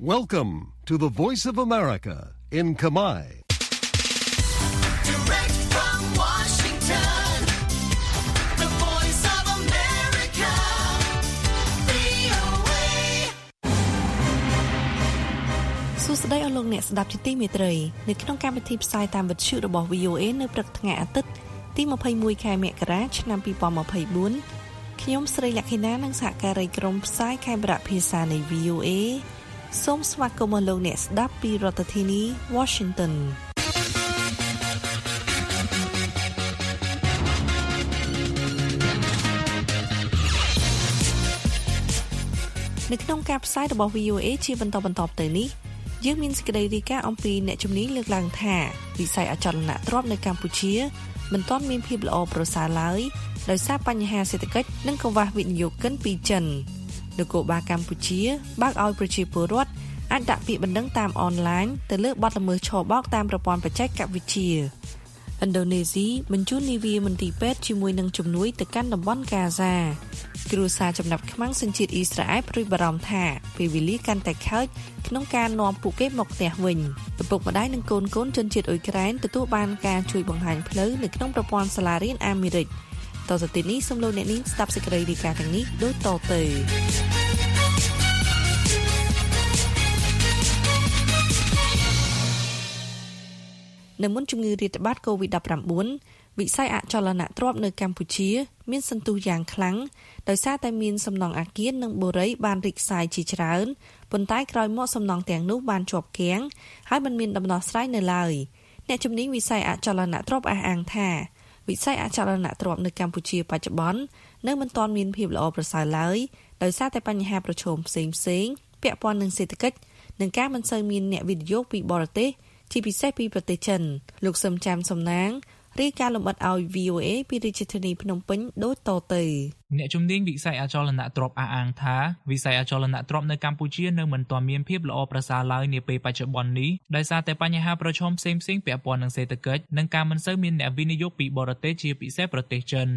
Welcome to the Voice of America in Kamai. Direct from Washington, the voice of America, VOA. សួស្តីអស់លោកអ្នកស្ដាប់ជាទីមេត្រីនៅក្នុងកម្មវិធីផ្សាយតាមវិទ្យុរបស់ VOA នៅព្រឹកថ្ងៃអាទិត្យទី21ខែមករាឆ្នាំ2024ខ្ញុំស្រីលក្ខិណានិងសហការីក្រុមផ្សាយខេមរៈភាសានៃ VOA សូមស្វាគមន៍អស់លោកអ្នកស្ដាប់ពីរដ្ឋធានី Washington នៅក្នុងការផ្សាយរបស់ VOA ជាបន្តបន្តទៅនេះយើងមានសេចក្តីរាយការណ៍អំពីអ្នកជំនាញលើកឡើងថាវិស័យអចលនទ្រព្យនៅកម្ពុជាមិនទាន់មានភាពល្អប្រសើរឡើយដោយសារបញ្ហាសេដ្ឋកិច្ចនិងកង្វះវិនិយោគិនពីចិន នគរបាលកម្ពុជាបើកឲ្យប្រជាពលរដ្ឋអាចដាក់ពាក្យបណ្ដឹងតាមអនឡាញទៅលើបទល្មើសឆបោកតាមប្រព័ន្ធបច្ចេកវិទ្យាឥណ្ឌូនេស៊ីបញ្ជូននាវាមន្ទីរពេទ្យជាមួយនឹងជំនួយទៅកាន់តំបន់កាហ្សាគ្រួសារចំណាប់ខ្មាំងសញ្ជាតិអ៊ីស្រាអែលព្រួយបារម្ភថាពេលវេលាកាន់តែខើចក្នុងការនាំពួកគេមកផ្ទះវិញឪពុកម្ដាយនិងកូនកូនជនជាតិអ៊ុយក្រែនទទួលបានការជួយបង្ហាញផ្លូវនៅក្នុងប្រព័ន្ធសាលារៀនអាមេរិក តទៅទីនេះសូមលោកអ្នកនាងស្ដាប់សេចក្តីរាយការណ៍ទាំងនេះដូចតទៅនៅមុនជំងឺរាតត្បាត COVID-19 វិស័យអចលនទ្រព្យនៅកម្ពុជា មានសន្ទុះយ៉ាងខ្លាំងដោយសារតែមានសំណង់អាគារនិងបុរី បានរីកសាយជាច្រើនប៉ុន្តែក្រោយមកសំណង់ទាំងនោះបានជាប់គាំងហើយមិនមានដំណោះស្រាយនៅឡើយអ្នកជំនាញវិស័យអចលនទ្រព្យអះអាងថា វិស័យអចលនទ្រព្យនៅកម្ពុជាបច្ចុប្បន្ននៅមិនទាន់មានភាពល្អប្រសើរឡើយដោយសារតែបញ្ហាប្រឈមផ្សេងផ្សេងៗពាក់ព័ន្ធនឹងសេដ្ឋកិច្ចនិងការមិនសូវមានអ្នកវិនិយោគពីបរទេសជាពិសេសពីប្រទេសចិនលោកសឹមចាំសំណាងរាយការណ៍លម្អិតឲ្យ VOA ពីរាជធានីភ្នំពេញដូចតទៅ អ្នកជំនាញវិស័យអចលនទ្រព្យអះអាងថាវិស័យអចលនទ្រព្យនៅកម្ពុជានៅមិនទាន់មានភាពល្អប្រសើរឡើយនាពេលបច្ចុប្បន្ននេះដោយសារតែបញ្ហាប្រឈមផ្សេងៗពាក់ព័ន្ធនឹងសេដ្ឋកិច្ចនិងការមិនសូវមានអ្នកវិនិយោគពីបរទេសជាពិសេសប្រទេសចិន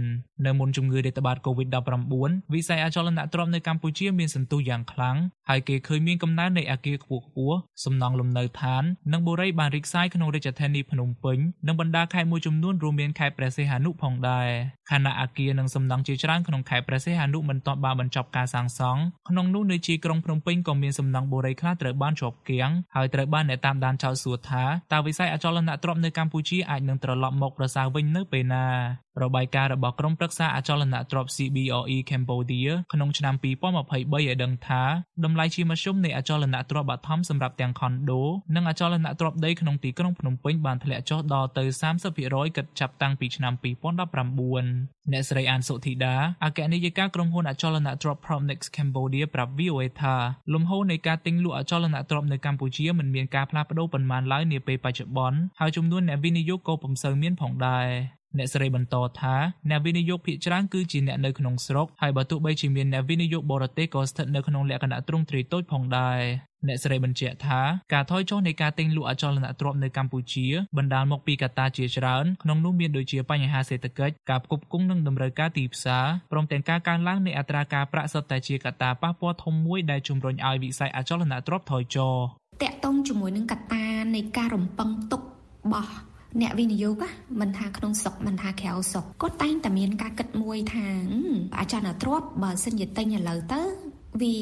នៅមុនជំងឺរាតត្បាត COVID-19 វិស័យអចលនទ្រព្យនៅកម្ពុជាមានសន្ទុះយ៉ាងខ្លាំងហើយគេឃើញមានកំណើននៃអគារខ្ពស់ៗសំណង់លំនៅឋាន និងបុរីបានរីកសាយក្នុងរាជធានីភ្នំពេញនិងបណ្ដាខេត្តមួយចំនួនរួមមានខេត្តព្រះសីហនុផងដែរខណៈអគារនិងសំណង់ជាច្រើនក្នុងខេត្តព្រះសីហនុមិនទាន់បានបញ្ចប់ការសាងសង់ក្នុងនោះនៅជាក្រុងភ្នំពេញក៏មានសំណង់បុរីខ្លះត្រូវបានជាប់គាំងហើយត្រូវបានអ្នកតាមដានចោទសួរថាតើវិស័យអចលនទ្រព្យនៅកម្ពុជាអាចនឹងត្រឡប់មកប្រសើរវិញនៅពេលណារបាយការណ៍របស់ក្រុមប្រឹក្សាអចលនទ្រព្យ CBRE Cambodia ក្នុងឆ្នាំ2023ឲ្យដឹងថាតម្លៃជាមធ្យមនៃអចលនទ្រព្យបឋមសម្រាប់ទាំងខុនដូ និងអចលនទ្រព្យដីក្នុងទីក្រុងភ្នំពេញបានធ្លាក់ចុះដល់ទៅ30%គិតចាប់តាំងពីឆ្នាំ2019អ្នកស្រីអានសុធីតាអគ្គនាយិកាក្រុមហ៊ុនអចលនទ្រព្យ Promnex Cambodia ប្រាប់ VOA ថាលំហូរនៃការទិញលក់អចលនទ្រព្យនៅកម្ពុជាមិនមានការផ្លាស់ប្ដូរប៉ុន្មានឡើយនាពេលបច្ចុប្បន្នហើយចំនួនអ្នកវិនិយោគក៏ពុំសូវមានផងដែរ អ្នកស្រីបន្តថាអ្នកវិនិយោគភាគច្រើនគឺជាអ្នកនៅក្នុងស្រុកហើយបើទោះបីជាមានអ្នកវិនិយោគបរទេសក៏ស្ថិតនៅក្នុងលក្ខណៈទ្រង់ទ្រាយតូចផងដែរអ្នកស្រីបញ្ជាក់ថាការថយចុះនៃការទិញលក់អចលនទ្រព្យនៅកម្ពុជាបណ្ដាលមកពីកត្តាជាច្រើនក្នុងនោះមានដូចជាបញ្ហាសេដ្ឋកិច្ចការផ្គត់ផ្គង់និងតម្រូវការទីផ្សារព្រមទាំងការកើនឡើងនៃអត្រាការប្រាក់សុទ្ធតែជាកត្តាប៉ះពាល់ធំមួយដែលជំរុញឲ្យវិស័យអចលនទ្រព្យថយចុះតកតងជាមួយនឹងកត្តានៃការរំពឹងទុករបស់ អ្នកវិនិយោគណាមិនថាក្នុងស្រុកមិនថាក្រៅស្រុកគាត់តែងតែមានការគិតមួយថាហឹមអចលនទ្រព្យបើសិនជាទិញឥឡូវទៅវា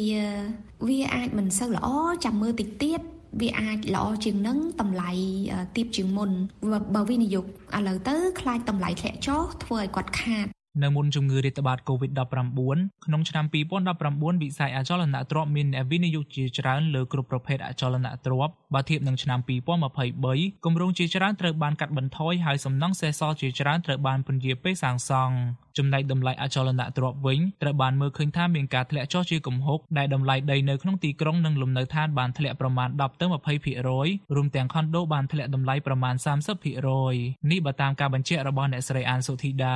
វាអាចមិនសូវល្អចាំមើលតិចទៀតវាអាចល្អជាងនឹងតម្លៃអឺទាបជាងមុនបើបើវិនិយោគឥឡូវទៅខ្លាចតម្លៃធ្លាក់ចុះធ្វើឲ្យគាត់ខាត នៅមុនជំងឺរាតត្បាត COVID-19 ក្នុងឆ្នាំ2019វិស័យអចលនទ្រព្យមានអ្នកវិនិយោគជាច្រើនលើគ្រប់ប្រភេទអចលនទ្រព្យបើធៀបនឹងឆ្នាំ2023គម្រោងជាច្រើនត្រូវបានកាត់បន្ថយហើយសំណង់សេសសល់ជាច្រើនត្រូវបានពន្យាពេលសាងសង់ចំណែកតម្លៃអចលនទ្រព្យវិញត្រូវបានមើលឃើញថាមានការធ្លាក់ចុះជាគំហុកដែលតម្លៃដីនៅក្នុងទីក្រុងនិងលំនៅឋានបានធ្លាក់ប្រមាណ10ទៅ20%រួមទាំងខុនដូបានធ្លាក់តម្លៃប្រមាណ30%នេះបើតាមការបញ្ជាក់របស់អ្នកស្រីអានសុធីតា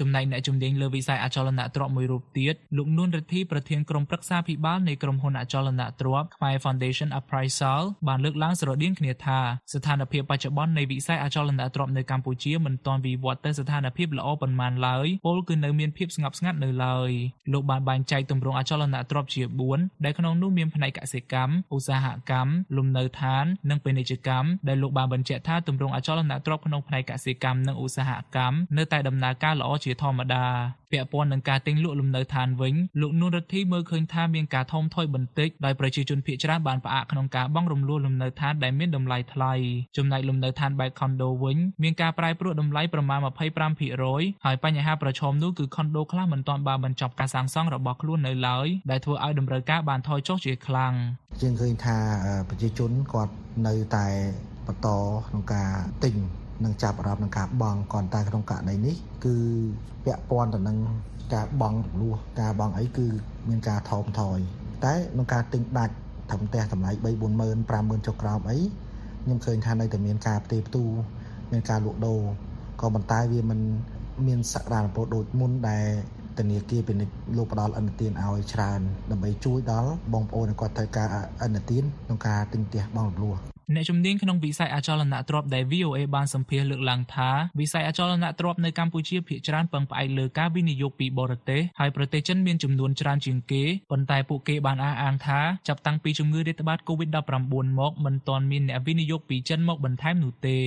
ចំណែកអ្នកជំនាញលើវិស័យអចលនទ្រព្យមួយរូបទៀតលោកនួនរិទ្ធីប្រធានក្រុមប្រឹក្សាភិបាលនៃក្រុមហ៊ុនអចលនទ្រព្យ Khmer Foundation Appraisal បានលើកឡើងស្រដៀងគ្នាថាស្ថានភាពបច្ចុប្បន្ននៃវិស័យអចលនទ្រព្យនៅកម្ពុជាមិនទាន់វិវត្តទៅស្ថានភាពល្អប៉ុន្មានឡើយពលលគឺនៅមានភាពស្ងប់ស្ងាត់នៅឡើយលោកបានបែងចែកទម្រង់អចលនទ្រព្យជា4ដែលក្នុងនោះមានផ្នែកកសិកម្មឧស្សាហកម្មលំនៅឋាន និងពាណិជ្ជកម្មដែលលោកបានបញ្ជាក់ថាទម្រង់អចលនទ្រព្យក្នុងផ្នែកកសិកម្មនិងឧស្សាហកម្មនៅតែដំណើរការល្អជាធម្មតាពាក់ព័ន្ធនឹងការទិញលក់លំនៅឋានវិញលោកនួនរដ្ឋីមើលឃើញថាមានការថមថយបន្តិចដោយប្រជាជនភៀសច្រើនបានផ្អាកក្នុងការបង់រំលោះលំនៅឋានដែលមានតម្លៃថ្លៃចំណែកលំនៅឋានបែបខុនដូវិញមានការប្រែប្រួលតម្លៃប្រមាណ25%ហើយបញ្ហាប្រឈមនោះគឺខុនដូខ្លះមិនទាន់បានបញ្ចប់ការសាងសង់របស់ខ្លួននៅឡើយដែលធ្វើឲ្យតម្រូវការបានថយចុះជាខ្លាំងយើងឃើញថាអឺប្រជាជនគាត់នៅតែបន្តក្នុងការទិញនិងចាប់អារម្មណ៍នឹងការបង់ក៏តែក្នុងករណីនេះគឺពាក់ព័ន្ធទៅនឹងការបង់រំលោះការបង់អីគឺមានការថមថយតែក្នុងការទិញដាច់ត្រឹមតែតម្លៃ3 40000 50000ចុះក្រោមអីខ្ញុំឃើញថានៅតែមានការផ្ទេរផ្ទូមានការលក់ដូរក៏ប៉ុន្តែវាមិន មានសក្តានុពលដូចមុនដែលធនាគារពាណិជ្ជលោកផ្ដល់អនុទានឲ្យច្រើនដើម្បីជួយដល់បងប្អូនដែលគាត់ត្រូវការអនុទានក្នុងការទិញផ្ទះបង់រំលោះ អ្នកជំនាញក្នុងវិស័យអចលនទ្រព្យដែល VOA បានសម្ភាសន៍លើកឡើងថាវិស័យអចលនទ្រព្យនៅកម្ពុជាភាគច្រើនពឹងផ្អែកលើការវិនិយោគពីបរទេសហើយប្រទេសចិនមានចំនួនច្រើនជាងគេប៉ុន្តែពួកគេបានអះអាងថាចាប់តាំងពីជំងឺរាតត្បាត COVID-19 មកមិនទាន់មានអ្នកវិនិយោគពីចិនមកបន្ថែមនោះទេ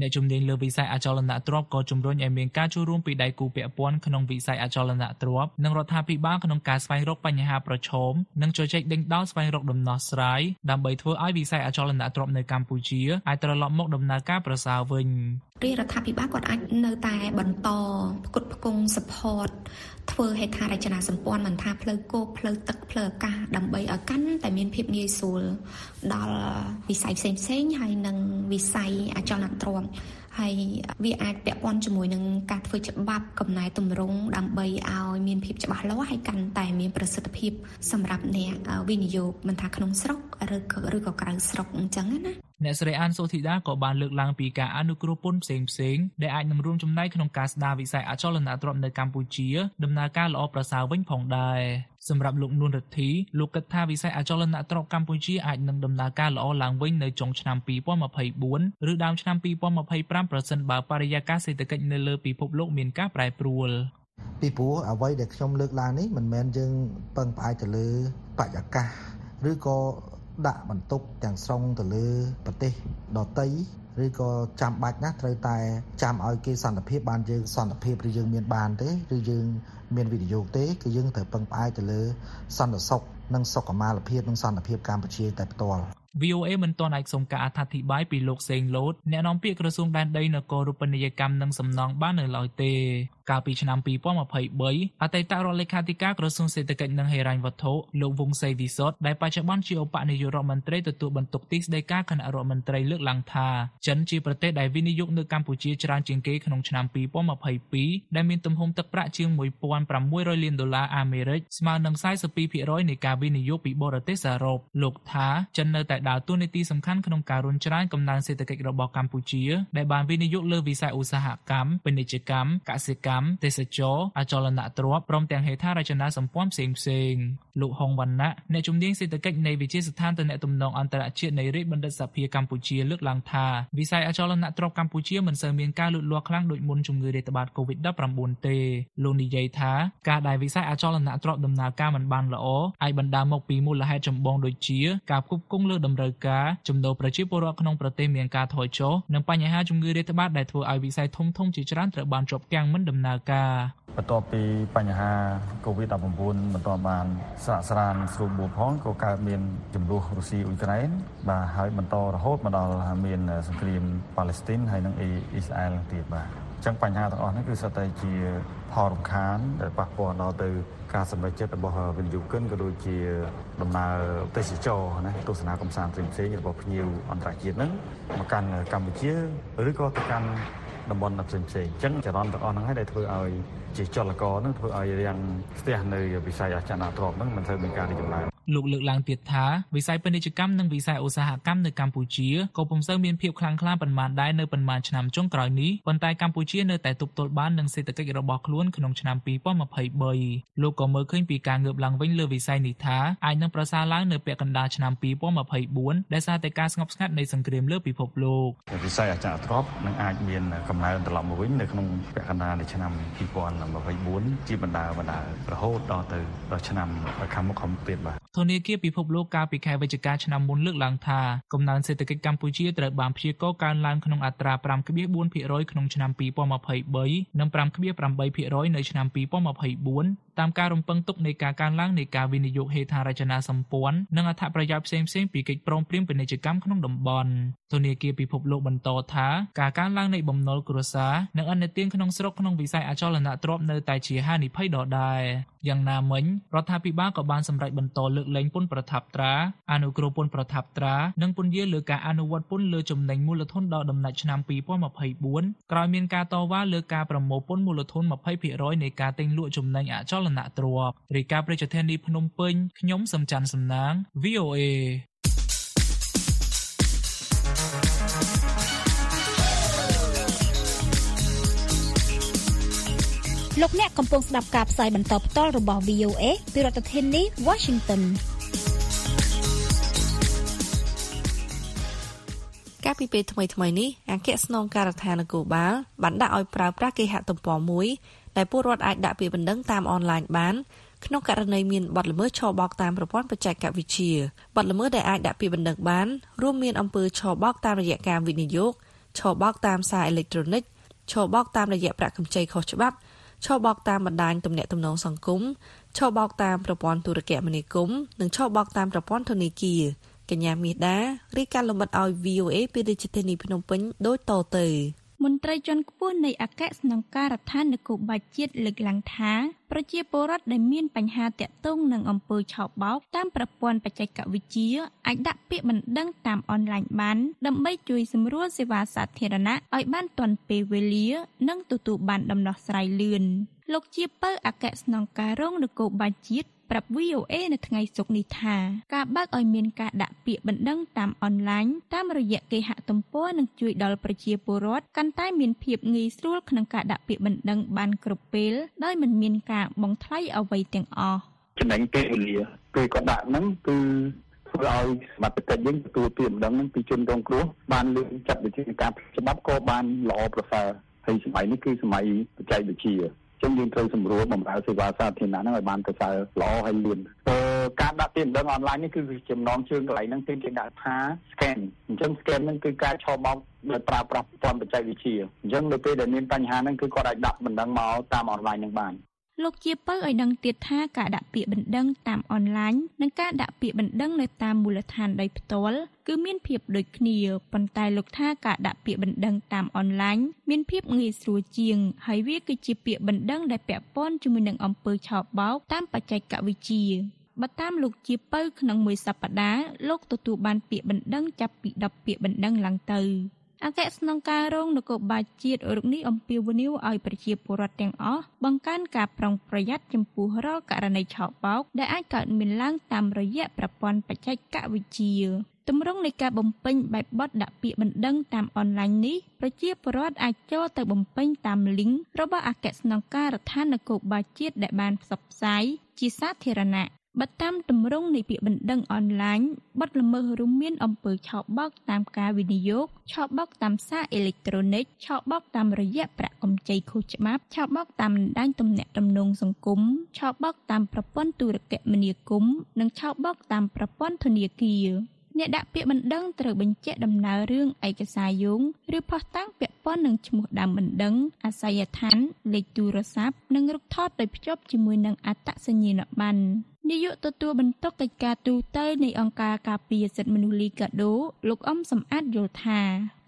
អ្នកជំនាញលើវិស័យអចលនទ្រព្យក៏ជំរុញឲ្យមានការចូលរួមពីដៃគូពាក់ព័ន្ធក្នុងវិស័យអចលនទ្រព្យនិងរដ្ឋាភិបាលក្នុងការស្វែងរកបញ្ហាប្រឈមនិងជជែកដេញដោលស្វែងរកដំណោះស្រាយដើម្បីធ្វើឲ្យវិស័យអចលនទ្រព្យនៅកម្ពុជាអាចត្រឡប់មកដំណើរការប្រសើរវិញរាជរដ្ឋាភិបាលគាត់អាចនៅតែបន្តផ្គត់ផ្គង់ support ធ្វើហេដ្ឋារចនាសម្ព័ន្ធមិនថាផ្លូវគោកផ្លូវទឹកផ្លូវអាកាសដើម្បីឲ្យកាន់តែមានភាពងាយស្រួលដល់វិស័យផ្សេងផ្សេងៗហើយនិងវិស័យអចលនទ្រព្យ ហើយវាអាចពាក់ព័ន្ធជាមួយនឹងការធ្វើច្បាប់កំណែទម្រង់ដើម្បីឲ្យមានភាពច្បាស់លាស់ហើយកាន់តែមានប្រសិទ្ធភាពសម្រាប់អ្នកវិនិយោគមិនថាក្នុងស្រុកឬក៏ឬក៏ក្រៅស្រុកអញ្ចឹងណាអ្នកស្រីអានសូធីតាក៏បានលើកឡើងពីការអនុគ្រោះពន្ធផ្សេងផ្សេងៗដែលអាចនឹងរួមចំណែកក្នុងការស្ដារវិស័យអចលនទ្រព្យនៅកម្ពុជាដំណើរការល្អប្រសើរវិញផងដែរ សម្រាប់លោកនួនរិទ្ធីលោកគិតថាវិស័យអចលនទ្រព្យកម្ពុជាអាចនឹងដំណើរការល្អឡើងវិញនៅចុងឆ្នាំ2024ឬដើមឆ្នាំ2025ប្រសិនបើបរិយាកាសសេដ្ឋកិច្ចនៅលើពិភពលោកមានការប្រែប្រួលពីព្រោះអ្វីដែលខ្ញុំលើកឡើងនេះមិនមែនយើងពឹងផ្អែកទៅលើបរិយាកាសឬក៏ដាក់បន្ទុកទាំងស្រុងទៅលើប្រទេសដទៃឬក៏ចាំបាច់ណាស់ត្រូវតែចាំឲ្យគេសន្តិភាពបានយើងសន្តិភាពឬយើងមានបានទេឬយើង មានវិនិយោគទេគឺយើងត្រូវពឹងផ្អែកទៅលើសន្តិសុខនិងសុខុមាលភាពនិងសន្តិភាពកម្ពុជាតែផ្ទាល់ VOA មិនទាន់អាចសុំការអត្ថាធិប្បាយពីលោកសេងលូតអ្នកនាំពាក្យក្រសួងដែនដីនគររូបនីយកម្មនិងសំណង់បាននៅឡើយទេកាលពីឆ្នាំ2023អតីតរដ្ឋលេខាធិការក្រសួងសេដ្ឋកិច្ចនិងហិរញ្ញវត្ថុលោកវង្សសេវិសុទ្ធដែលបច្ចុប្បន្នជាឧបនាយករដ្ឋមន្ត្រីទទួលបន្ទុកទីស្តីការគណៈរដ្ឋមន្ត្រីលើកឡើងថាចិនជាប្រទេសដែលវិនិយោគនៅកម្ពុជាច្រើនជាងគេក្នុងឆ្នាំ2022ដែលមានទំហំទឹកប្រាក់ជាង1600លានដុល្លារអាមេរិកស្មើនឹង42%នៃការវិនិយោគពីបរទេសសរុបលោកថាចិននៅតែដើរតួនាទីសំខាន់ក្នុងការរុញច្រានកំណើនសេដ្ឋកិច្ចរបស់កម្ពុជា ដែលបានវិនិយោគលើវិស័យឧស្សាហកម្មពាណិជ្ជកម្មកសិកម្មទេសចរណ៍អចលនទ្រព្យព្រមទាំងហេដ្ឋារចនាសម្ព័ន្ធផ្សេងផ្សេងៗលោកហុងវណ្ណៈអ្នកជំនាញសេដ្ឋកិច្ចនៃវិទ្យាស្ថានទំនាក់ទំនងអន្តរជាតិនៃរាជបណ្ឌិតសភាកម្ពុជាលើកឡើងថាវិស័យអចលនទ្រព្យកម្ពុជាមិនសូវមានការលូតលាស់ខ្លាំងដូចមុនជំងឺរាតត្បាត COVID-19 ទេលោកនិយាយថាការដែលវិស័យអចលនទ្រព្យដំណើរការមិនបានល្អអាចបណ្ដាលមកពីមូលហេតុចម្បងដូចជាការផ្គប់ផ្គង់លើតម្រូវការចំណូលប្រជាពលរដ្ឋក្នុងប្រទេសមានការថយចុះនិងបញ្ហាជំងឺរាតត្បាតដែលធ្វើឲ្យវិស័យធំៗជាច្រើនត្រូវបានជាប់គាំងមិនដំណើរការបន្ទាប់ពីបញ្ហា COVID-19 មិនទាន់បានស្រាកស្រានស្រួលបួលផងក៏កើតមានចំនួនរុស្ស៊ីអ៊ុយក្រែនបាទហើយបន្តរហូតមកដល់មានសង្គ្រាមប៉ាឡេស្ទីនហើយនិងអ៊ីស្រាអែលទៀតបាទអញ្ចឹងបញ្ហាទាំងអស់នេះគឺសុទ្ធតែជាផលរំខានដែលប៉ះពាល់ដល់ទៅ ការសម្រេចចិត្តរបស់វិនិយោគិនក៏ដូចជាដំណើរទេសចរណាទស្សនាកំសាន្តផ្សេងៗរបស់ភ្ញៀវអន្តរជាតិហ្នឹងមកកាន់កម្ពុជាឬក៏ទៅកាន់តំបន់ផ្សេងៗអញ្ចឹងចរន្តទាំងអស់ហ្នឹងហើយដែលធ្វើឲ្យជាចលករហ្នឹងធ្វើឲ្យរាំងស្ទះនៅវិស័យអចលនទ្រព្យហ្នឹងមិនសូវមានការរីកចម្រើន លោកលើកឡើងទៀតថាវិស័យពាណិជ្ជកម្មនិងវិស័យឧស្សាហកម្មនៅកម្ពុជាក៏ពុំសូវមានភាពខ្លាំងក្លាប៉ុន្មានដែរនៅប៉ុន្មានឆ្នាំចុងក្រោយនេះប៉ុន្តែកម្ពុជានៅតែទប់ទល់បាននឹងសេដ្ឋកិច្ចរបស់ខ្លួនក្នុងឆ្នាំ2023លោកក៏មើលឃើញពីការងើបឡើងវិញលើវិស័យនេះថាអាចនឹងប្រសើរឡើងនៅពាក់កណ្ដាលឆ្នាំ2024ដែលសារតែការស្ងប់ស្ងាត់នៃសង្គ្រាមលើពិភពលោកវិស័យអចលនទ្រព្យនឹងអាចមានកំណើនត្រឡប់មកវិញនៅក្នុងពាក់កណ្ដាលនៃឆ្នាំ2024ជាបណ្ដាបណ្ដារហូតដល់ទៅដល់ឆ្នាំខាងមុខខាងមុខទៀតបាទធនាគារពិភពលោកកាលពីខែវិច្ឆិកាឆ្នាំមុនលើកឡើងថាកំណើនសេដ្ឋកិច្ចកម្ពុជាត្រូវបានព្យាករណ៍កើនឡើងក្នុងអត្រា5.4%ក្នុងឆ្នាំ2023និង5.8%នៅឆ្នាំ2024តាមការរំពឹងទុកនៃការកើនឡើងនៃការវិនិយោគហេដ្ឋារចនាសម្ព័ន្ធនិងអត្ថប្រយោជន៍ផ្សេងៗពីកិច្ចព្រមព្រៀងពាណិជ្ជកម្មក្នុងតំបន់ធនាគារពិភពលោកបន្តថាការកើនឡើងនៃបំណុលគ្រួសារនិងអនិទានក្នុងស្រុកក្នុងវិស័យអចលនទ្រព្យនៅតែជាហានិភ័យដដែលយ៉ាងណាមិញរដ្ឋាភិបាលក៏បានសម្រេចបន្តលើកលែងពន្ធប្រថាប់ត្រាអនុគ្រោះពន្ធប្រថាប់ត្រានិងពន្យាលើការអនុវត្តពន្ធលើចំណេញមូលធនដល់ដំណាច់ឆ្នាំ2024ក្រោយមានការតវ៉ាលើការប្រមូលពន្ធមូលធន20%នៃការទិញលក់ចំណេញអចលនទ្រព្យរាយការណ៍ប្រជាធានីភ្នំពេញខ្ញុំសំច័ន្ទសំណាង VOA លោកអ្នកកំពុងស្ដាប់ការផ្សាយបន្តផ្ទាល់របស់ VOA ពីរដ្ឋធានី Washington កាលពីពេលថ្មីៗនេះអគ្គស្នងការដ្ឋាននគរបាលបានដាក់ឲ្យប្រើប្រាស់គេហទំព័រមួយ ដែលពលរដ្ឋអាចដាក់ពាក្យបណ្ដឹងតាមអនឡាញបានក្នុងករណីមានបទល្មើសឆបោកតាមប្រព័ន្ធបច្ចេកវិទ្យាបទល្មើសដែលអាចដាក់ពាក្យបណ្ដឹងបានរួមមានអំពើឆបោកតាមរយៈការវិនិយោគឆបោកតាមសារអេឡិចត្រូនិកឆបោកតាមរយៈប្រាក់កម្ចីខុសច្បាប់ឆបោកតាមបណ្ដាញទំនាក់ទំនងសង្គមឆបោកតាមប្រព័ន្ធទូរគមនាគមន៍និងឆបោកតាមប្រព័ន្ធធនាគារកញ្ញាមាសដារីកាលំបិតឲ្យ VOA ពីរាជធានីភ្នំពេញដូចតទៅ មន្ត្រីជាន់ខ្ពស់នៃអគ្គស្នងការដ្ឋាននគរបាលជាតិលើកឡើងថាប្រជាពលរដ្ឋដែលមានបញ្ហាតាក់ទងនឹងអំពើឆោបបោកតាមប្រព័ន្ធបច្ចេកវិទ្យាអាចដាក់ពាក្យបណ្ដឹងតាមអនឡាញបាន ដើម្បីជួយសម្រួលសេវាសាធារណៈឲ្យបានទាន់ពេលវេលា និងទទួលបានដំណោះស្រាយលឿនលោកជាពៅអគ្គស្នងការរងនគរបាលជាតិ ប្រាប់ VOA នៅថ្ងៃសុក្រនេះថាការបើកឲ្យមានការដាក់ពាក្យបណ្ដឹងតាមអនឡាញតាមរយៈគេហទំព័រនឹងជួយដល់ប្រជាពលរដ្ឋកាន់តែមានភាពងាយស្រួលក្នុងការដាក់ពាក្យបណ្ដឹងបានគ្រប់ពេលដោយមិនមានការបង់ថ្លៃអ្វីទាំងអស់ចំណេញពេលវេលាពេលគាត់ដាក់ហ្នឹងគឺធ្វើឲ្យសមត្ថកិច្ចយើងទទួលពាក្យបណ្ដឹងហ្នឹងពីជនរងគ្រោះបានលឿនចាត់វិធានការច្បាប់ក៏បានល្អប្រសើរហើយសម័យនេះគឺសម័យបច្ចេកវិទ្យា ចឹងយើងត្រូវសម្រួលបំរើសេវាសាធារណៈហ្នឹងឲ្យបានប្រសើរល្អហើយលឿនអឺការដាក់ពាក្យបណ្ដឹងអនឡាញនេះគឺចំណងជើងកន្លែងហ្នឹងគឺគេដាក់ថា scan អញ្ចឹង scan ហ្នឹងគឺការឆបោកដោយប្រើប្រាស់ប្រព័ន្ធបច្ចេកវិទ្យាអញ្ចឹងនៅពេលដែលមានបញ្ហាហ្នឹងគឺគាត់អាចដាក់បណ្ដឹងមកតាមអនឡាញហ្នឹងបាន លោកជាពៅឲ្យដឹងទៀតថាការដាក់ពាក្យបណ្ដឹងតាមអនឡាញនិងការដាក់ពាក្យបណ្ដឹងនៅតាមមូលដ្ឋានដោយផ្ទាល់គឺមានភាពដូចគ្នាប៉ុន្តែលោកថាការដាក់ពាក្យបណ្ដឹងតាមអនឡាញមានភាពងាយស្រួលជាង ហើយវាគឺជាពាក្យបណ្ដឹងដែលពាក់ព័ន្ធជាមួយនឹងអំពើឆោបបោកតាមបច្ចេកវិទ្យាបើតាមលោកជាពៅក្នុងមួយសប្តាហ៍លោកទទួលបានពាក្យបណ្ដឹងចាប់ពី10ពាក្យបណ្ដឹងឡើងទៅ អគ្គស្នងការរងនគរបាលជាតិរូបនេះអំពាវនាវឲ្យប្រជាពលរដ្ឋទាំងអស់បង្កើនការប្រុងប្រយ័ត្នចំពោះរាល់ករណីឆោបបោកដែលអាចកើតមានឡើងតាមរយៈប្រព័ន្ធបច្ចេកវិទ្យាទម្រង់នៃការបំពេញបែបបទដាក់ពាក្យបណ្ដឹងតាមអនឡាញនេះប្រជាពលរដ្ឋអាចចូលទៅបំពេញតាមលីងរបស់អគ្គស្នងការដ្ឋាននគរបាលជាតិដែលបានផ្សព្វផ្សាយជាសាធារណៈ បើតាមទម្រង់នៃពាក្យបណ្ដឹងអនឡាញបទល្មើសរួមមានអំពើឆោបបោកតាមការវិនិយោគឆោបបោកតាមសារអេឡិចត្រូនិកឆោបបោកតាមរយៈប្រាក់កម្ចីខុសច្បាប់ឆោបបោកតាមបណ្ដាញទំនាក់ទំនងសង្គមឆោបបោកតាមប្រព័ន្ធទូរគមនាគមន៍និងឆោបបោកតាមប្រព័ន្ធធនាគារអ្នកដាក់ពាក្យបណ្ដឹងត្រូវបញ្ជាក់ដំណើររឿងឯកសារយោងឬផុសតាំងពាក់ព័ន្ធនឹងឈ្មោះដើមបណ្ដឹងអាសយដ្ឋានលេខទូរស័ព្ទនិងរូបថតដោយភ្ជាប់ជាមួយនឹងអត្តសញ្ញាណប័ណ្ណ នាយកទទួលបន្ទុកកិច្ចការទូតនៃអង្គការការពារសិទ្ធិមនុស្សលីកាដូលោកអំសំអាតយល់ថា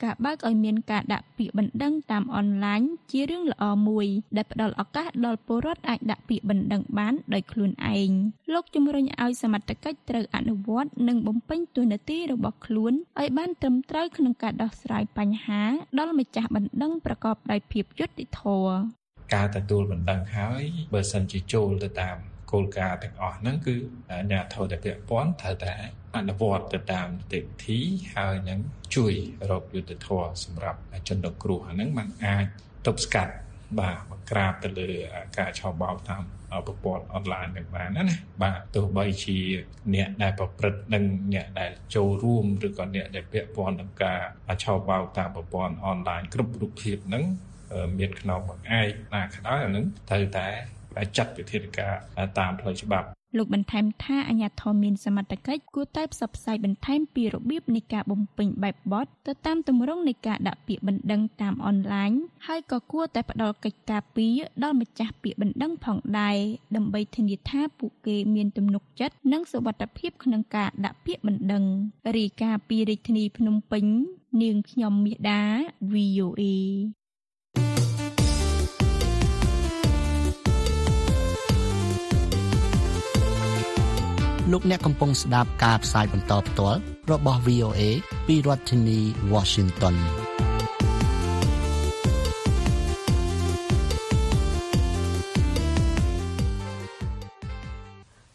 ការបើកឲ្យមានការដាក់ពាក្យបណ្ដឹងតាមអនឡាញជារឿងល្អមួយដែលផ្ដល់ឱកាសដល់ពលរដ្ឋអាចដាក់ពាក្យបណ្ដឹងបានដោយខ្លួនឯងលោកជំរុញឲ្យសមត្ថកិច្ចត្រូវអនុវត្តនិងបំពេញតួនាទីរបស់ខ្លួនឲ្យបានត្រឹមត្រូវក្នុងការដោះស្រាយបញ្ហាដល់ម្ចាស់បណ្ដឹងប្រកបដោយភាពយុត្តិធម៌ការទទួលបណ្ដឹងហើយបើសិនជាចូលទៅតាម គោលការណ៍ទាំងអស់ហ្នឹងគឺអាជ្ញាធរដែលពាក់ព័ន្ធត្រូវតែអនុវត្តទៅតាមនីតិវិធីហើយនឹងជួយរកយុត្តិធម៌សម្រាប់ជនរងគ្រោះអាហ្នឹងมันអាចទប់ស្កាត់បាទបង្ក្រាបទៅលើការឆោបោកតាមប្រព័ន្ធអនឡាញនឹងបានណាណាបាទទោះបីជាអ្នកដែលប្រព្រឹត្តនិងអ្នកដែលចូលរួមឬក៏អ្នកដែលពាក់ព័ន្ធនឹងការឆោបោកតាមប្រព័ន្ធអនឡាញគ្រប់រូបភាពហ្នឹងមានខ្នងបង្អែកណាក៏ដោយអានឹងត្រូវតែ ចាត់វិធានការតាមផ្លូវច្បាប់លោកបន្ថែមថាអាញាធមមានសមត្ថកិច្ចគួរតែផ្សព្វផ្សាយបន្ថែមពីរបៀបនៃការបំពេញបែបបទទៅតាមទម្រង់នៃការដាក់ពាក្យបណ្ដឹងតាមអនឡាញហើយក៏គួរតែផ្ដល់កិច្ចការពីដល់ម្ចាស់ពាក្យបណ្ដឹងផងដែរដើម្បីធានាថាពួកគេមានទំនុកចិត្តនិងសុវត្ថិភាពក្នុងការដាក់ពាក្យបណ្ដឹងរាយការណ៍ពីរាជធានីភ្នំពេញនាងខ្ញុំមាសដា VOA លោកអ្នកកំពុងស្ដាប់ការផ្សាយបន្តផ្ទាល់របស់ VOA ពីរដ្ឋធានី Washington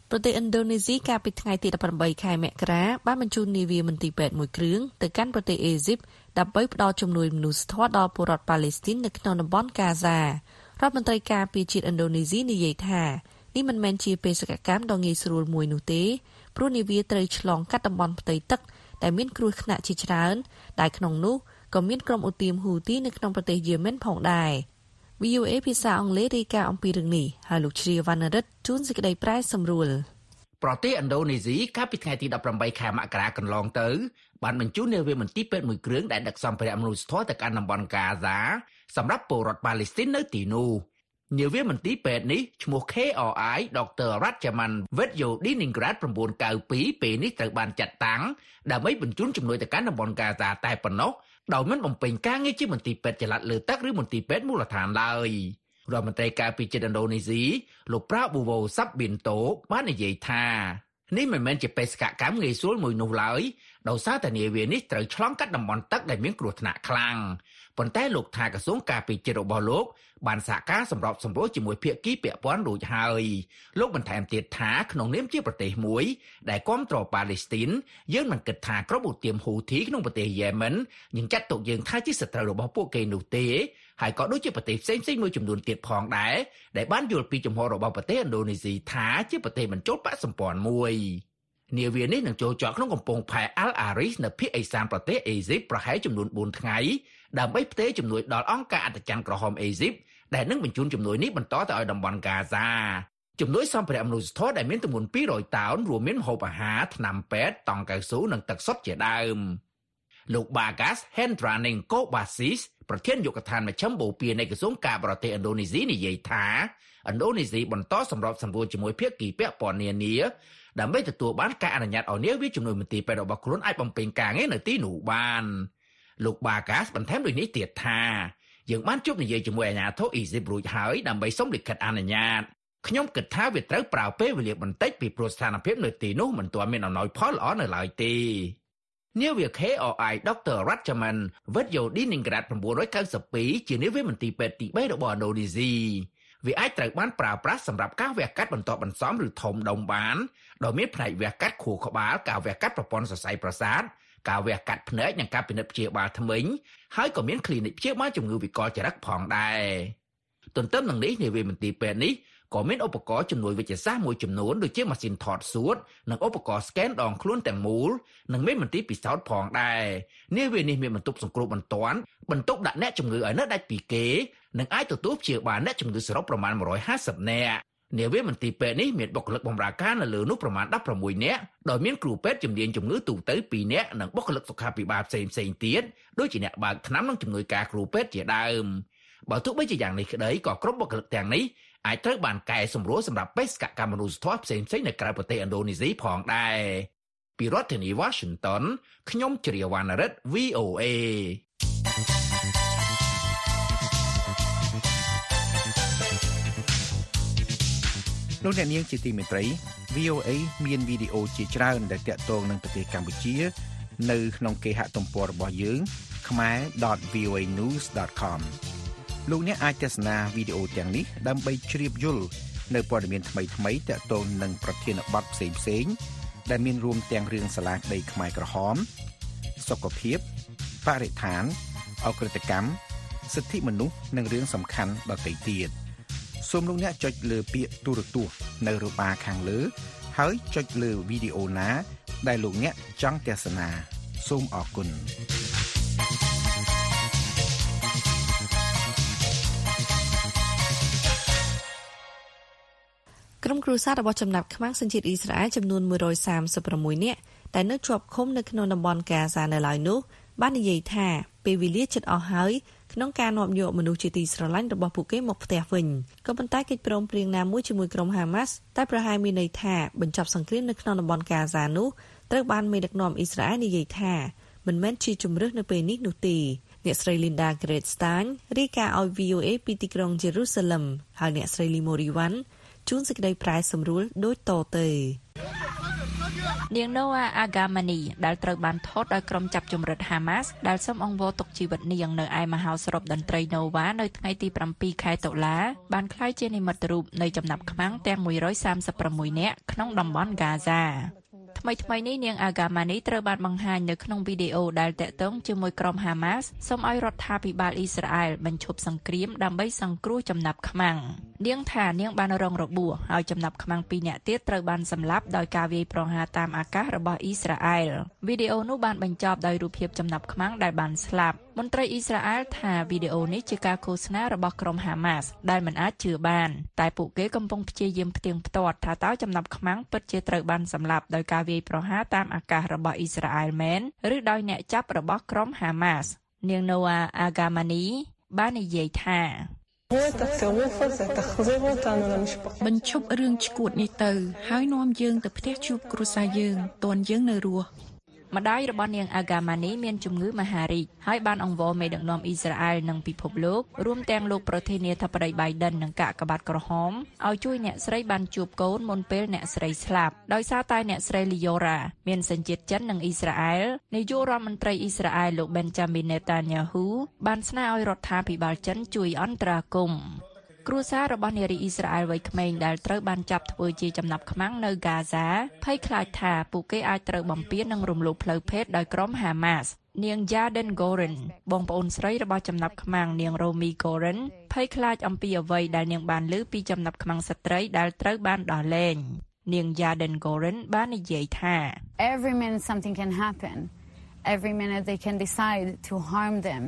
ប្រទេសឥណ្ឌូនេស៊ីកាលពីថ្ងៃទី18ខែមករាបានបញ្ជូននាវាមន្ទីរពេទ្យមួយគ្រឿងទៅកាន់ប្រទេសអេស៊ីបដើម្បីផ្ដល់ជំនួយមនុស្សធម៌ដល់ពលរដ្ឋប៉ាឡេស្ទីននៅក្នុងតំបន់កាហ្សារដ្ឋមន្ត្រីការពារជាតិឥណ្ឌូនេស៊ីនិយាយថា នេះមិនមែនជាបេសកកម្មដ៏ងាយស្រួលមួយនោះទេព្រោះនាវាត្រូវឆ្លងកាត់តំបន់ផ្ទៃទឹកដែលមានគ្រោះថ្នាក់ជាច្រើនដែលក្នុងនោះក៏មានក្រុមឧទាមហ៊ូទីនៅក្នុងប្រទេសយេម៉ែនផងដែរ VOA ភាសាអង់គ្លេសរាយការណ៍អំពីរឿងនេះហើយលោកជ្រាវណ្ណរិទ្ធជួនសេចក្តីប្រែសម្រួលប្រទេសឥណ្ឌូនេស៊ីកាលពីថ្ងៃទី18ខែមករាកន្លងទៅបានបញ្ជូននាវាមន្ទីរពេទ្យមួយគ្រឿងដែលដឹកសម្ភារៈមនុស្សធម៌ទៅកាន់តំបន់កាហ្សាសម្រាប់ពលរដ្ឋប៉ាឡេស្ទីននៅទីនោះ នាវាមន្ទីរពេទ្យនេះឈ្មោះ KRI ដុកទ័រ Ratchaman Vedyodiningrat 992ពេលនេះត្រូវបានចាត់តាំងដើម្បីបញ្ជូនជំនួយទៅកាន់តំបន់កាហ្សាតែប៉ុណ្ណោះដោយមិនបំពេញការងារជាមន្ទីរពេទ្យចល័តលើទឹកឬមន្ទីរពេទ្យមូលដ្ឋានឡើយរដ្ឋមន្ត្រីការពារជាតិឥណ្ឌូនេស៊ីលោកប្រាប៊ូវូសាប់ប៊ីនតូបាននិយាយថានេះមិនមែនជាបេសកកម្មងាយស្រួលមួយនោះឡើយដោយសារតែនាវានេះត្រូវឆ្លងកាត់តំបន់ទឹកដែលមានគ្រោះថ្នាក់ខ្លាំង ប៉ុន្តែលោកថាក្រសួងការពារជាតិរបស់លោកបានសហការសម្របសម្រួលជាមួយភាគីពាក់ព័ន្ធរួចហើយលោកបន្ថែមទៀតថាក្នុងនាមជាប្រទេសមួយ ដែលគ្រប់គ្រងប៉ាឡេស្ទីនយើងមិនគិតថាក្រុមឧទាមហ៊ូធីក្នុងប្រទេសយេម៉ិននឹងចាត់ទុកយើងថាជាសត្រូវរបស់ពួកគេនោះទេហើយក៏ដូចជាប្រទេសផ្សេងៗមួយចំនួនទៀតផងដែរដែលបានយល់ពីចំហរបស់ប្រទេសឥណ្ឌូនេស៊ីថាជាប្រទេសបញ្ចូលបកសម្ព័ន្ធមួយនាវានេះនឹងចូលចតក្នុងកំពង់ផែ Al Aris នៅភាគឦសានប្រទេសអេស៊ីបប្រហែលចំនួន4ថ្ងៃ ដើម្បីផ្ទេរជំនួយដល់អង្គការអន្តរជាតិក្រហមអេស៊ីបដែលនឹងបញ្ជូនជំនួយនេះបន្តទៅឲ្យតំបន់កាហ្សាជំនួយសម្ភារៈមនុស្សធម៌ដែលមានទម្ងន់200តោនរួមមានម្ហូបអាហារថ្នាំពេទ្យតង់កៅស៊ូនិងទឹកសុទ្ធជាដើមលោក Bagas Hendraning Kobasis ប្រធានយុគឋានមជ្ឈមបូព៌ានៃក្រសួងការបរទេសឥណ្ឌូនេស៊ីនិយាយថាឥណ្ឌូនេស៊ីបន្តសម្របសម្រួលជាមួយភាគីពាក់ព័ន្ធនានាដើម្បីទទួលបានការអនុញ្ញាតឲ្យនាវាជំនួយមន្ទីរពេទ្យរបស់ខ្លួនអាចបំពេញការងារនៅទីនោះបាន លោក Bagas បន្ថែមដូចនេះទៀតថាយើងបានជួបនិយាយជាមួយអាជ្ញាធរអ៊ីស៊ីបរួចហើយដើម្បីសុំលិខិតអនុញ្ញាតខ្ញុំគិតថាវាត្រូវប្រើពេលវេលាបន្តិចពីព្រោះស្ថានភាពនៅទីនោះមិនទាន់មានអំណោយផលល្អនៅឡើយទេនាវា KOI Dr. Ratchaman Vedyodiningrat 992ជានាវាមន្ទីរពេទ្យទី3របស់ឥណ្ឌូនេស៊ីវាអាចត្រូវបានប្រើប្រាស់សម្រាប់ការវះកាត់បន្តបន្សំឬធំដុំបានដោយមានផ្នែកវះកាត់ខួរក្បាលការវះកាត់ប្រព័ន្ធសរសៃប្រសាទ ការវះកាត់ភ្នែកនិងការពិនិត្យព្យាបាលថ្មិញហើយក៏មាន clinic ព្យាបាលជំងឺវិកលចរិតផងដែរទន្ទឹមនឹងនេះនាវាមន្ទីរពេទ្យនេះក៏មានឧបករណ៍ជំនួយវិទ្យាសាស្ត្រមួយចំនួនដូចជាម៉ាស៊ីនថតសួតនិងឧបករណ៍ scan ដងខ្លួនទាំងមូលនិងមានមន្ទីរពិសោធន៍ផងដែរនាវានេះមានបន្ទប់សង្គ្រោះបន្ទាន់បន្ទប់ដាក់អ្នកជំងឺឲ្យនៅដាច់ពីគេនិងអាចទទួលព្យាបាលអ្នកជំងឺសរុបប្រមាណ150នាក់ នាវាមន្ទីរពេទ្យនេះមានបុគ្គលិកបម្រើការនៅលើនោះប្រមាណ16នាក់ដោយមានគ្រូពេទ្យជំនាញជំងឺទូទៅ2នាក់និងបុគ្គលិកសុខាភិបាលផ្សេងផ្សេងទៀតដូចជាអ្នកបើកថ្នាំនិងជំនួយការគ្រូពេទ្យជាដើមបើទោះបីជាយ៉ាងនេះក្តីក៏ក្រុមបុគ្គលិកទាំងនេះអាចត្រូវបានកែសម្រួលសម្រាប់បេសកកម្មមនុស្សធម៌ផ្សេងផ្សេងនៅក្រៅប្រទេសឥណ្ឌូនេស៊ីផងដែរពីរដ្ឋធានី Washington ខ្ញុំជ្រាវណ្ណរិទ្ធ VOA លោកអ្នកនាងជាទីមេត្រី VOA មានវីដេអូជាច្រើនដែលតាក់ទងនឹងប្រទេសកម្ពុជា នៅក្នុងគេហទំព័ររបស់យើង khmer.voanews.com លោកអ្នកអាចទស្សនាវីដេអូទាំងនេះដើម្បីជ្រាបយល់នៅព័ត៌មានថ្មីថ្មីទាក់ទងនឹងប្រធានបទផ្សេងផ្សេងដែលមានរួមទាំងរឿងសាលាក្តីខ្មែរក្រហមសុខភាពបរិស្ថានអក្រិតកម្មសិទ្ធិមនុស្សនិងរឿងសំខាន់ដទៃទៀត សូមលោកអ្នកចុចលើពាក្យទូរទស្សន៍នៅរបាខាងលើ ហើយចុចលើវីដេអូណា ដែលលោកអ្នកចង់ទស្សនា សូមអរគុណក្រុមគ្រួសាររបស់ចំណាប់ខ្មាំងសញ្ជាតិអ៊ីស្រាអែលចំនួន136នាក់ដែលនៅជាប់ឃុំនៅក្នុងតំបន់កាហ្សានៅឡើយនោះបាននិយាយថាពេលវេលាជិតអស់ហើយ ក្នុងការនាំយកមនុស្សជាទីស្រឡាញ់របស់ពួកគេមកផ្ទះវិញក៏ប៉ុន្តែកិច្ចព្រមព្រៀងណាមួយជាមួយក្រុមហាម៉ាស់តែប្រហែលមានន័យថាបញ្ចប់សង្គ្រាមនៅក្នុងតំបន់កាហ្សានោះត្រូវបានមេដឹកនាំអ៊ីស្រាអែលនិយាយថាមិនមែនជាជំរឹះនៅពេលនេះនោះទេអ្នកស្រី Linda Gradstein រាយការណ៍ឲ្យ VOA ពីទីក្រុង Jerusalem ហើយអ្នកស្រី Limoriwan ជួនសេចក្តីប្រែសម្រួលដូចតទៅនាង Noah Agamani ដែលត្រូវបានថតដោយក្រុមចាប់ជំរិត Hamas ដែលសូមអង្វរទុកជីវិតនាងនៅឯមហោស្រពតន្ត្រី Nova នៅថ្ងៃទី7ខែតុលាបានក្លាយជានិមិត្តរូបនៃចំណាប់ខ្មាំងទាំង136នាក់ក្នុងតំបន់ហ្គាហ្សា ថ្មីថ្មីនេះនាងអាហ្គាម៉ានីត្រូវបានបង្ហាញនៅក្នុងវីដេអូដែលតាក់ទងជាមួយក្រុមហាម៉ាស់សូមឲ្យរដ្ឋាភិបាលអ៊ីស្រាអែលបញ្ឈប់សង្គ្រាមដើម្បីសង្គ្រោះចំណាប់ខ្មាំងនាងថានាងបានរងរបួសហើយចំណាប់ខ្មាំង2នាក់ទៀតត្រូវបានសម្លាប់ដោយការវាយប្រហារតាមអាកាសរបស់អ៊ីស្រាអែលវីដេអូនោះបានបញ្ចប់ដោយរូបភាពចំណាប់ខ្មាំងដែលបានស្លាប់ មន្ត្រីអ៊ីស្រាអែលថាវីដេអូនេះជាការឃោសនារបស់ក្រុមហាម៉ាស់ដែលមិនអាចជឿបាន តែពួកគេកំពុងព្យាយាមផ្ទៀងផ្ទាត់ថាតើចំណាប់ខ្មាំងពិតជាត្រូវបានសម្លាប់ដោយការវាយប្រហារតាមអាកាសរបស់អ៊ីស្រាអែលមែនឬដោយអ្នកចាប់របស់ក្រុមហាម៉ាស់នាង Noah Agamani បាននិយាយថាបញ្ឈប់រឿងឈួតនេះទៅ ហើយនាំយើងទៅផ្ទះជួបគ្រួសារយើងតនយើងនៅរស់ ម្ដាយរបស់នាងអាហ្គាម៉ានីមានជំងឺមហារីកហើយបានអង្វរមេដឹកនាំអ៊ីស្រាអែលនិងពិភពលោករួមទាំងលោកប្រធានាធិបតី Biden និងកាកបាទក្រហមឲ្យជួយអ្នកស្រីបានជួបកូនមុនពេលអ្នកស្រីស្លាប់ដោយសារតែអ្នកស្រី Liora មានសញ្ជាតិចិននិងអ៊ីស្រាអែលនាយករដ្ឋមន្ត្រីអ៊ីស្រាអែលលោក Benjamin Netanyahu បានស្នើឲ្យរដ្ឋាភិបាលចិនជួយអន្តរាគមន៍ គ្រួសាររបស់នារីអ៊ីស្រាអែលវ័យក្មេងដែលត្រូវបានចាប់ធ្វើជាចំណាប់ខ្មាំងនៅហ្គាហ្សាភ័យខ្លាចថាពួកគេអាចត្រូវបំពាននិងរំលោភផ្លូវភេទដោយក្រុមហាម៉ាស់នាង Yarden Goren បងប្អូនស្រីរបស់ចំណាប់ខ្មាំងនាង Romi Goren ភ័យខ្លាចអំពីអ្វីដែលនាងបានឮពីចំណាប់ខ្មាំងស្ត្រីដែលត្រូវបានដោះលែងនាង Yarden Goren បាននិយាយថា Every minute something can happen every minute they can decide to harm them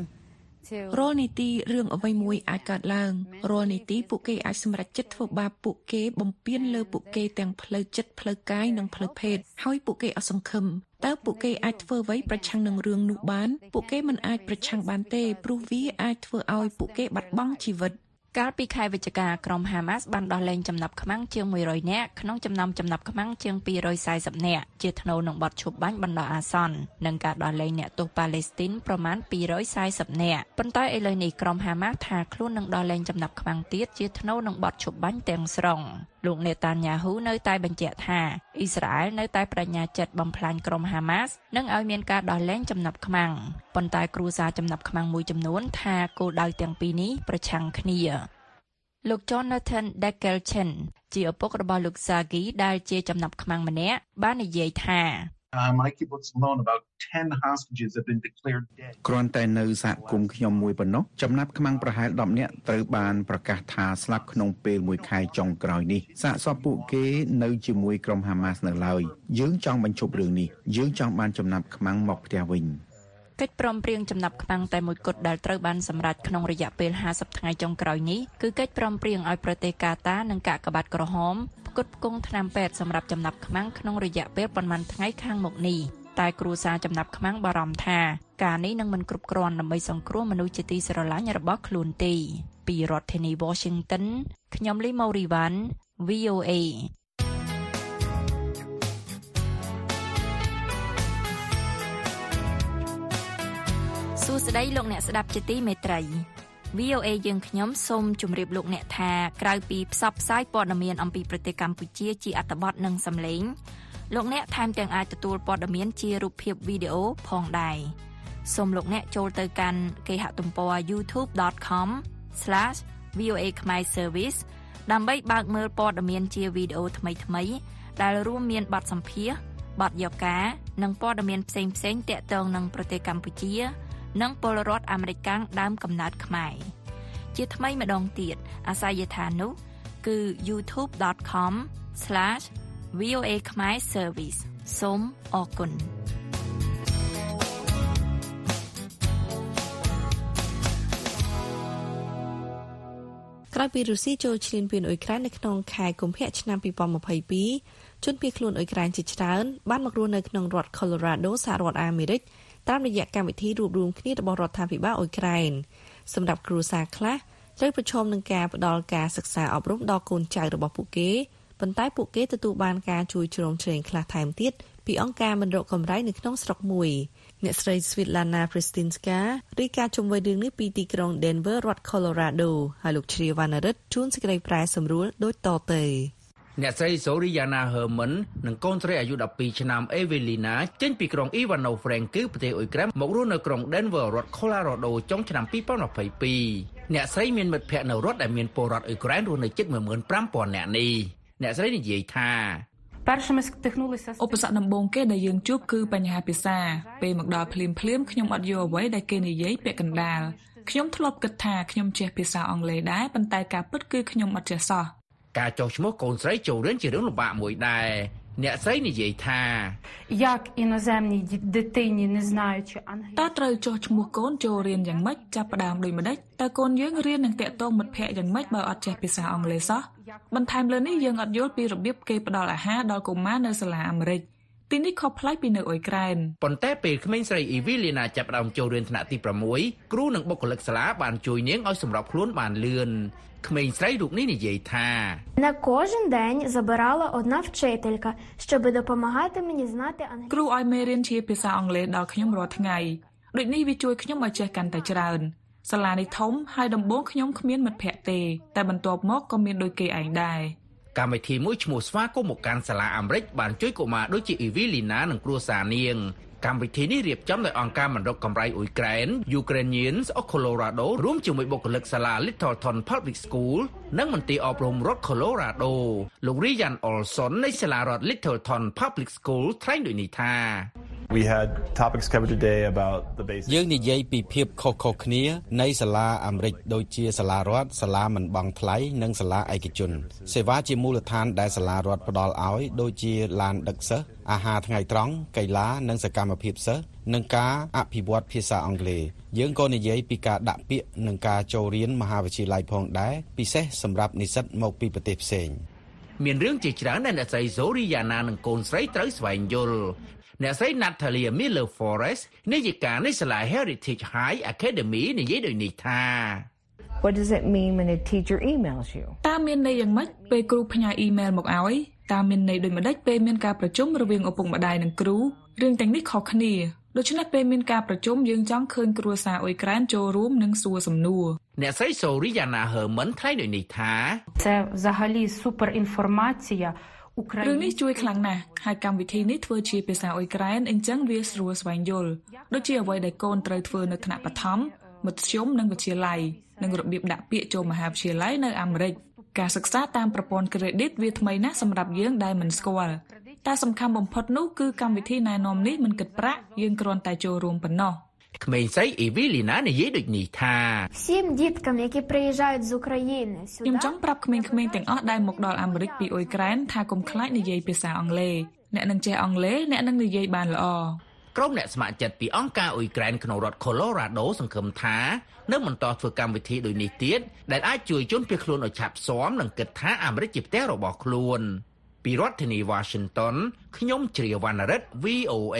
រាល់នីតិរឿងអ្វីមួយអាចកើតឡើងរាល់នីតិពួកគេអាចសម្រេចចិត្តធ្វើបាបពួកគេបំពានលើពួកគេទាំងផ្លូវចិត្តផ្លូវកាយនិងផ្លូវភេទហើយពួកគេអត់សង្ឃឹមតើពួកគេអាចធ្វើអ្វីប្រឆាំងនឹងរឿងនោះបានពួកគេមិនអាចប្រឆាំងបានទេព្រោះវាអាចធ្វើឲ្យពួកគេបាត់បង់ជីវិត កាលពីខែវិច្ឆិកាក្រុមហាម៉ាស់បានដោះលែងចំណាប់ខ្មាំងជាង100នាក់ក្នុងចំណោមចំណាប់ខ្មាំងជាង240នាក់ជាថ្នូវនឹងបទឈប់បាញ់បណ្ដោះអាសន្ននិងការដោះលែងអ្នកទោសប៉ាឡេស្ទីនប្រមាណ240នាក់ប៉ុន្តែឥឡូវនេះក្រុមហាម៉ាស់ថាខ្លួននឹងដោះលែងចំណាប់ខ្មាំងទៀតជាថ្នូវនឹងបទឈប់បាញ់ទាំងស្រុង លោកនេតាញ៉ាហ៊ូនៅតែបញ្ជាក់ថាអ៊ីស្រាអែលនៅតែបដិញ្ញាចិត្តបំផ្លាញក្រុមហាម៉ាស់និងឲ្យមានការដោះលែងចំណាប់ខ្មាំងប៉ុន្តែគ្រូសាចំណាប់ខ្មាំងមួយចំនួនថាគោលដៅទាំងពីរនេះប្រឆាំងគ្នាលោក Jonathan Deckelchen ជាឪពុករបស់លោក Sagi ដែលជាចំណាប់ខ្មាំងម្នាក់បាននិយាយថា my kibbutz alone about 10 hostages have been declared dead គ្រាន់តែនៅសហគមន៍ខ្ញុំមួយប៉ុណ្ណោះចំណាប់ខ្មាំងប្រហែល10នាក់ត្រូវបានប្រកាសថាស្លាប់ក្នុងពេលមួយខែចុងក្រោយនេះសាកសពពួកគេនៅជាមួយក្រុមហាម៉ាស់នៅឡើយយើងចង់បញ្ឈប់រឿងនេះយើងចង់បានចំណាប់ខ្មាំងមកផ្ទះវិញកិច្ចព្រមព្រៀងចំណាប់ខ្មាំងតែមួយគត់ដែលត្រូវបានសម្រេចក្នុងរយៈពេល50ថ្ងៃចុងក្រោយនេះគឺកិច្ចព្រមព្រៀងឲ្យប្រទេសកាតានិងកាកបាទក្រហម ផ្គត់ផ្គង់ថ្នាំពេទ្យសម្រាប់ចំណាប់ខ្មាំងក្នុងរយៈពេលប៉ុន្មានថ្ងៃខាងមុខនេះតែគ្រួសារចំណាប់ខ្មាំងបារម្ភថាការនេះនឹងមិនគ្រប់គ្រាន់ដើម្បីសង្គ្រោះមនុស្សជាទីស្រឡាញ់របស់ខ្លួនទេពីរដ្ឋធានី Washington ខ្ញុំលីម៉ូរីវ៉ាន់ VOA សួស្តីលោកអ្នកស្ដាប់ជាទីមេត្រី VOA យើងខ្ញុំសូមជម្រាបលោកអ្នកថាក្រៅពីផ្សព្វផ្សាយព័ត៌មានអំពីប្រទេសកម្ពុជាជាអត្ថបទនិងសំឡេងលោកអ្នកថែមទាំងអាចទទួលព័ត៌មានជារូបភាពវីដេអូផងដែរសូមលោកអ្នកចូលទៅកាន់គេហទំព័រ youtube.com/voa khmer service ដើម្បីបើកមើលព័ត៌មានជាវីដេអូថ្មីៗដែលរួមមានបទសម្ភាសន៍បទយកការនិងព័ត៌មានផ្សេងៗទាក់ទងនឹងប្រទេសកម្ពុជា និងពលរដ្ឋអាមេរិកកាំងដើមកំណើតខ្មែរជាថ្មីម្ដងទៀតអាស័យដ្ឋាននោះគឺ youtube.com/voa khmer service សូមអរគុណក្រោយពីរុស្ស៊ីចូលឈ្លានពានអ៊ុយក្រែននៅក្នុងខែកុម្ភៈឆ្នាំ2022ជនភៀសខ្លួនអ៊ុយក្រែនជាច្រើនបានមករស់នៅក្នុងរដ្ឋ Colorado សហរដ្ឋអាមេរិក តាមរយៈកម្មវិធីរួបរวมគ្នារបស់រដ្ឋាភិបាលអ៊ុយក្រែនសម្រាប់គ្រួសារខ្លះត្រូវប្រឈមនឹងការផ្ដល់ការសិក្សាអប់រំដល់កូនចៅរបស់ពួកគេប៉ុន្តែពួកគេទទួលបានការជួយជ្រោមជ្រែងខ្លះថែមទៀតពីអង្គការមិនរកកម្រៃនៅក្នុងស្រុកមួយអ្នកស្រី Svitlana Pristinska រាយការណ៍ជុំវិញរឿងនេះពីទីក្រុង Denver រដ្ឋ Colorado ហើយលោកជ្រាវណ្ណរិទ្ធជួនសេចក្តីប្រែសម្រួលដូចតទៅ អ្នកស្រី Soriana Herman និងកូនស្រីអាយុ12ឆ្នាំ Evelina ចេញពីក្រុង Ivano-Frankivsk ប្រទេសអ៊ុយក្រែនមករស់នៅក្រុង Denver រដ្ឋ Colorado ចុងឆ្នាំ2022អ្នកស្រីមានមិត្តភ័ក្តិនៅរដ្ឋដែលមានពលរដ្ឋអ៊ុយក្រែនរស់នៅជិត15000នាក់នេះអ្នកស្រីនិយាយថាឧបសគ្គដំបូងគេដែលយើងជួបគឺបញ្ហាភាសា ពេលមកដល់ភ្លាមភ្លាមខ្ញុំអត់យល់អ្វីដែលគេនិយាយពាក្យកណ្ដាលខ្ញុំធ្លាប់គិតថាខ្ញុំចេះភាសាអង់គ្លេសដែរប៉ុន្តែការពិតគឺខ្ញុំអត់ចេះសោះ ការចុះឈ្មោះកូនស្រីចូលរៀនជារឿងលំបាកមួយដែរអ្នកស្រីនិយាយថា Як іноземній дитині не знаючи តើត្រូវចុះឈ្មោះកូនចូលរៀនយ៉ាងម៉េចចាប់ផ្ដើមដូចម្ដេចតើកូនយើងរៀននឹងតាក់ទងមិត្តភ័ក្តិយ៉ាងម៉េចបើអត់ចេះភាសាអង់គ្លេសសោះបន្ថែមលើនេះយើងអត់យល់ពីរបៀបគេផ្ដល់អាហារដល់កុមារនៅសាលាអាមេរិក ទីនេះខុសប្លែកពីនៅអ៊ុយក្រែនប៉ុន្តែពេលក្មេងស្រីអ៊ីវីលីណាចាប់ផ្ដើមចូលរៀនថ្នាក់ទី6គ្រូនិងបុគ្គលិកសាលាបានជួយនាងឲ្យសម្របខ្លួនបានលឿនក្មេងស្រីរូបនេះនិយាយថា На кожен день забирала одна вчителька, щоб допомагати мені знати англійську. គ្រូឲ្យមេរៀនជាភាសាអង់គ្លេសដល់ខ្ញុំរាល់ថ្ងៃដូចនេះវាជួយខ្ញុំឲ្យចេះកាន់តែច្រើនសាលានេះធំហើយដំបូងខ្ញុំគ្មានមិត្តភ័ក្តិទេតែបន្ទាប់មកក៏មានដូចគេឯងដែរ កម្មវិធីមួយឈ្មោះស្វាគមន៍មកកាន់សាលាអាមេរិកបានជួយកុមារដូចជាអ៊ីវីលីណានិងគ្រួសារនាងកម្មវិធីនេះរៀបចំដោយអង្គការមិនរកកម្រៃអ៊ុយក្រែន Ukrainians of Colorado រួមជាមួយបុគ្គលិកសាលា Littleton Public School និងមន្ទីរអប់រំរដ្ឋ Colorado លោក Ryan Olson នៃសាលារដ្ឋ Littleton Public School ថ្លែងដូចនេះថា We had topics covered today about the basics យើងនិយាយពីភាពខុសៗគ្នានៃសាលាអាមេរិកដូចជាសាលារដ្ឋសាលាមិនបង់ថ្លៃនិងសាលាឯកជន សេវាជាមូលដ្ឋានដែលសាលារដ្ឋផ្ដល់ឲ្យដូចជាឡានដឹកសិស្សអាហារថ្ងៃត្រង់កីឡានិងសកម្មភាពសិស្សនិងការអភិវឌ្ឍភាសាអង់គ្លេសយើងក៏និយាយពីការដាក់ពាក្យនិងការចូលរៀនមហាវិទ្យាល័យផងដែរពិសេសសម្រាប់និស្សិតមកពីប្រទេសផ្សេងមានរឿងជាច្រើនដែលអ្នកស្រី Zoriana និងកូនស្រីត្រូវស្វែងយល់ អ្នកស្រី Natalia Miller Forest នាយិកានៃសាលា Heritage High Academy និយាយដូចនេះថា What does it mean when a teacher emails you? តើមានន័យយ៉ាងម៉េចពេលគ្រូផ្ញើអ៊ីមែលមកឲ្យតើមានន័យដូចម្ដេចពេលមានការប្រជុំរវាងឪពុកម្ដាយនិងគ្រូរឿងទាំងនេះខុសគ្នាដូច្នេះពេលមានការប្រជុំយើងចង់ឃើញគ្រួសារអ៊ុយក្រែនចូលរួមនិងសួរសំណួរអ្នកស្រី Soriana Herman ថ្លែងដូចនេះថា Це взагалі супер інформація រឿងនេះជួយខ្លាំងណាស់ហើយកម្មវិធីនេះធ្វើជាភាសាអ៊ុយក្រែនអញ្ចឹងវាស្រួលស្វែងយល់ដូចជាអ្វីដែលកូនត្រូវធ្វើនៅថ្នាក់បឋមមធ្យមនិងវិទ្យាល័យនិងរបៀបដាក់ពាក្យចូលមហាវិទ្យាល័យនៅអាមេរិកការសិក្សាតាមប្រព័ន្ធ credit វាថ្មីណាស់សម្រាប់យើងដែលមិនស្គាល់តែសំខាន់បំផុតនោះគឺកម្មវិធីណែនាំនេះមិនគិតប្រាក់យើងគ្រាន់តែចូលរួមប៉ុណ្ណោះ ក្មេងស្រីអេវីលីណានិយាយដូចនេះថាខ្ញុំចង់ប្រាប់ក្មេងៗទាំងអស់ដែលមកដល់អាមេរិកពីអ៊ុយក្រែនថាកុំខ្លាចនិយាយភាសាអង់គ្លេសអ្នកនឹងចេះអង់គ្លេសអ្នកនឹងនិយាយបានល្អក្រុមអ្នកស្ម័គ្រចិត្តពីអង្គការអ៊ុយក្រែនក្នុងរដ្ឋ Colorado សង្ឃឹមថានឹងបន្តធ្វើកម្មវិធីដូចនេះទៀតដែលអាចជួយជនភៀសខ្លួនឲ្យឆាប់ស៊ាំនិងគិតថាអាមេរិកជាផ្ទះរបស់ខ្លួន ពីរដ្ឋធានី Washington ខ្ញុំជ្រាវណ្ណរិទ្ធ VOA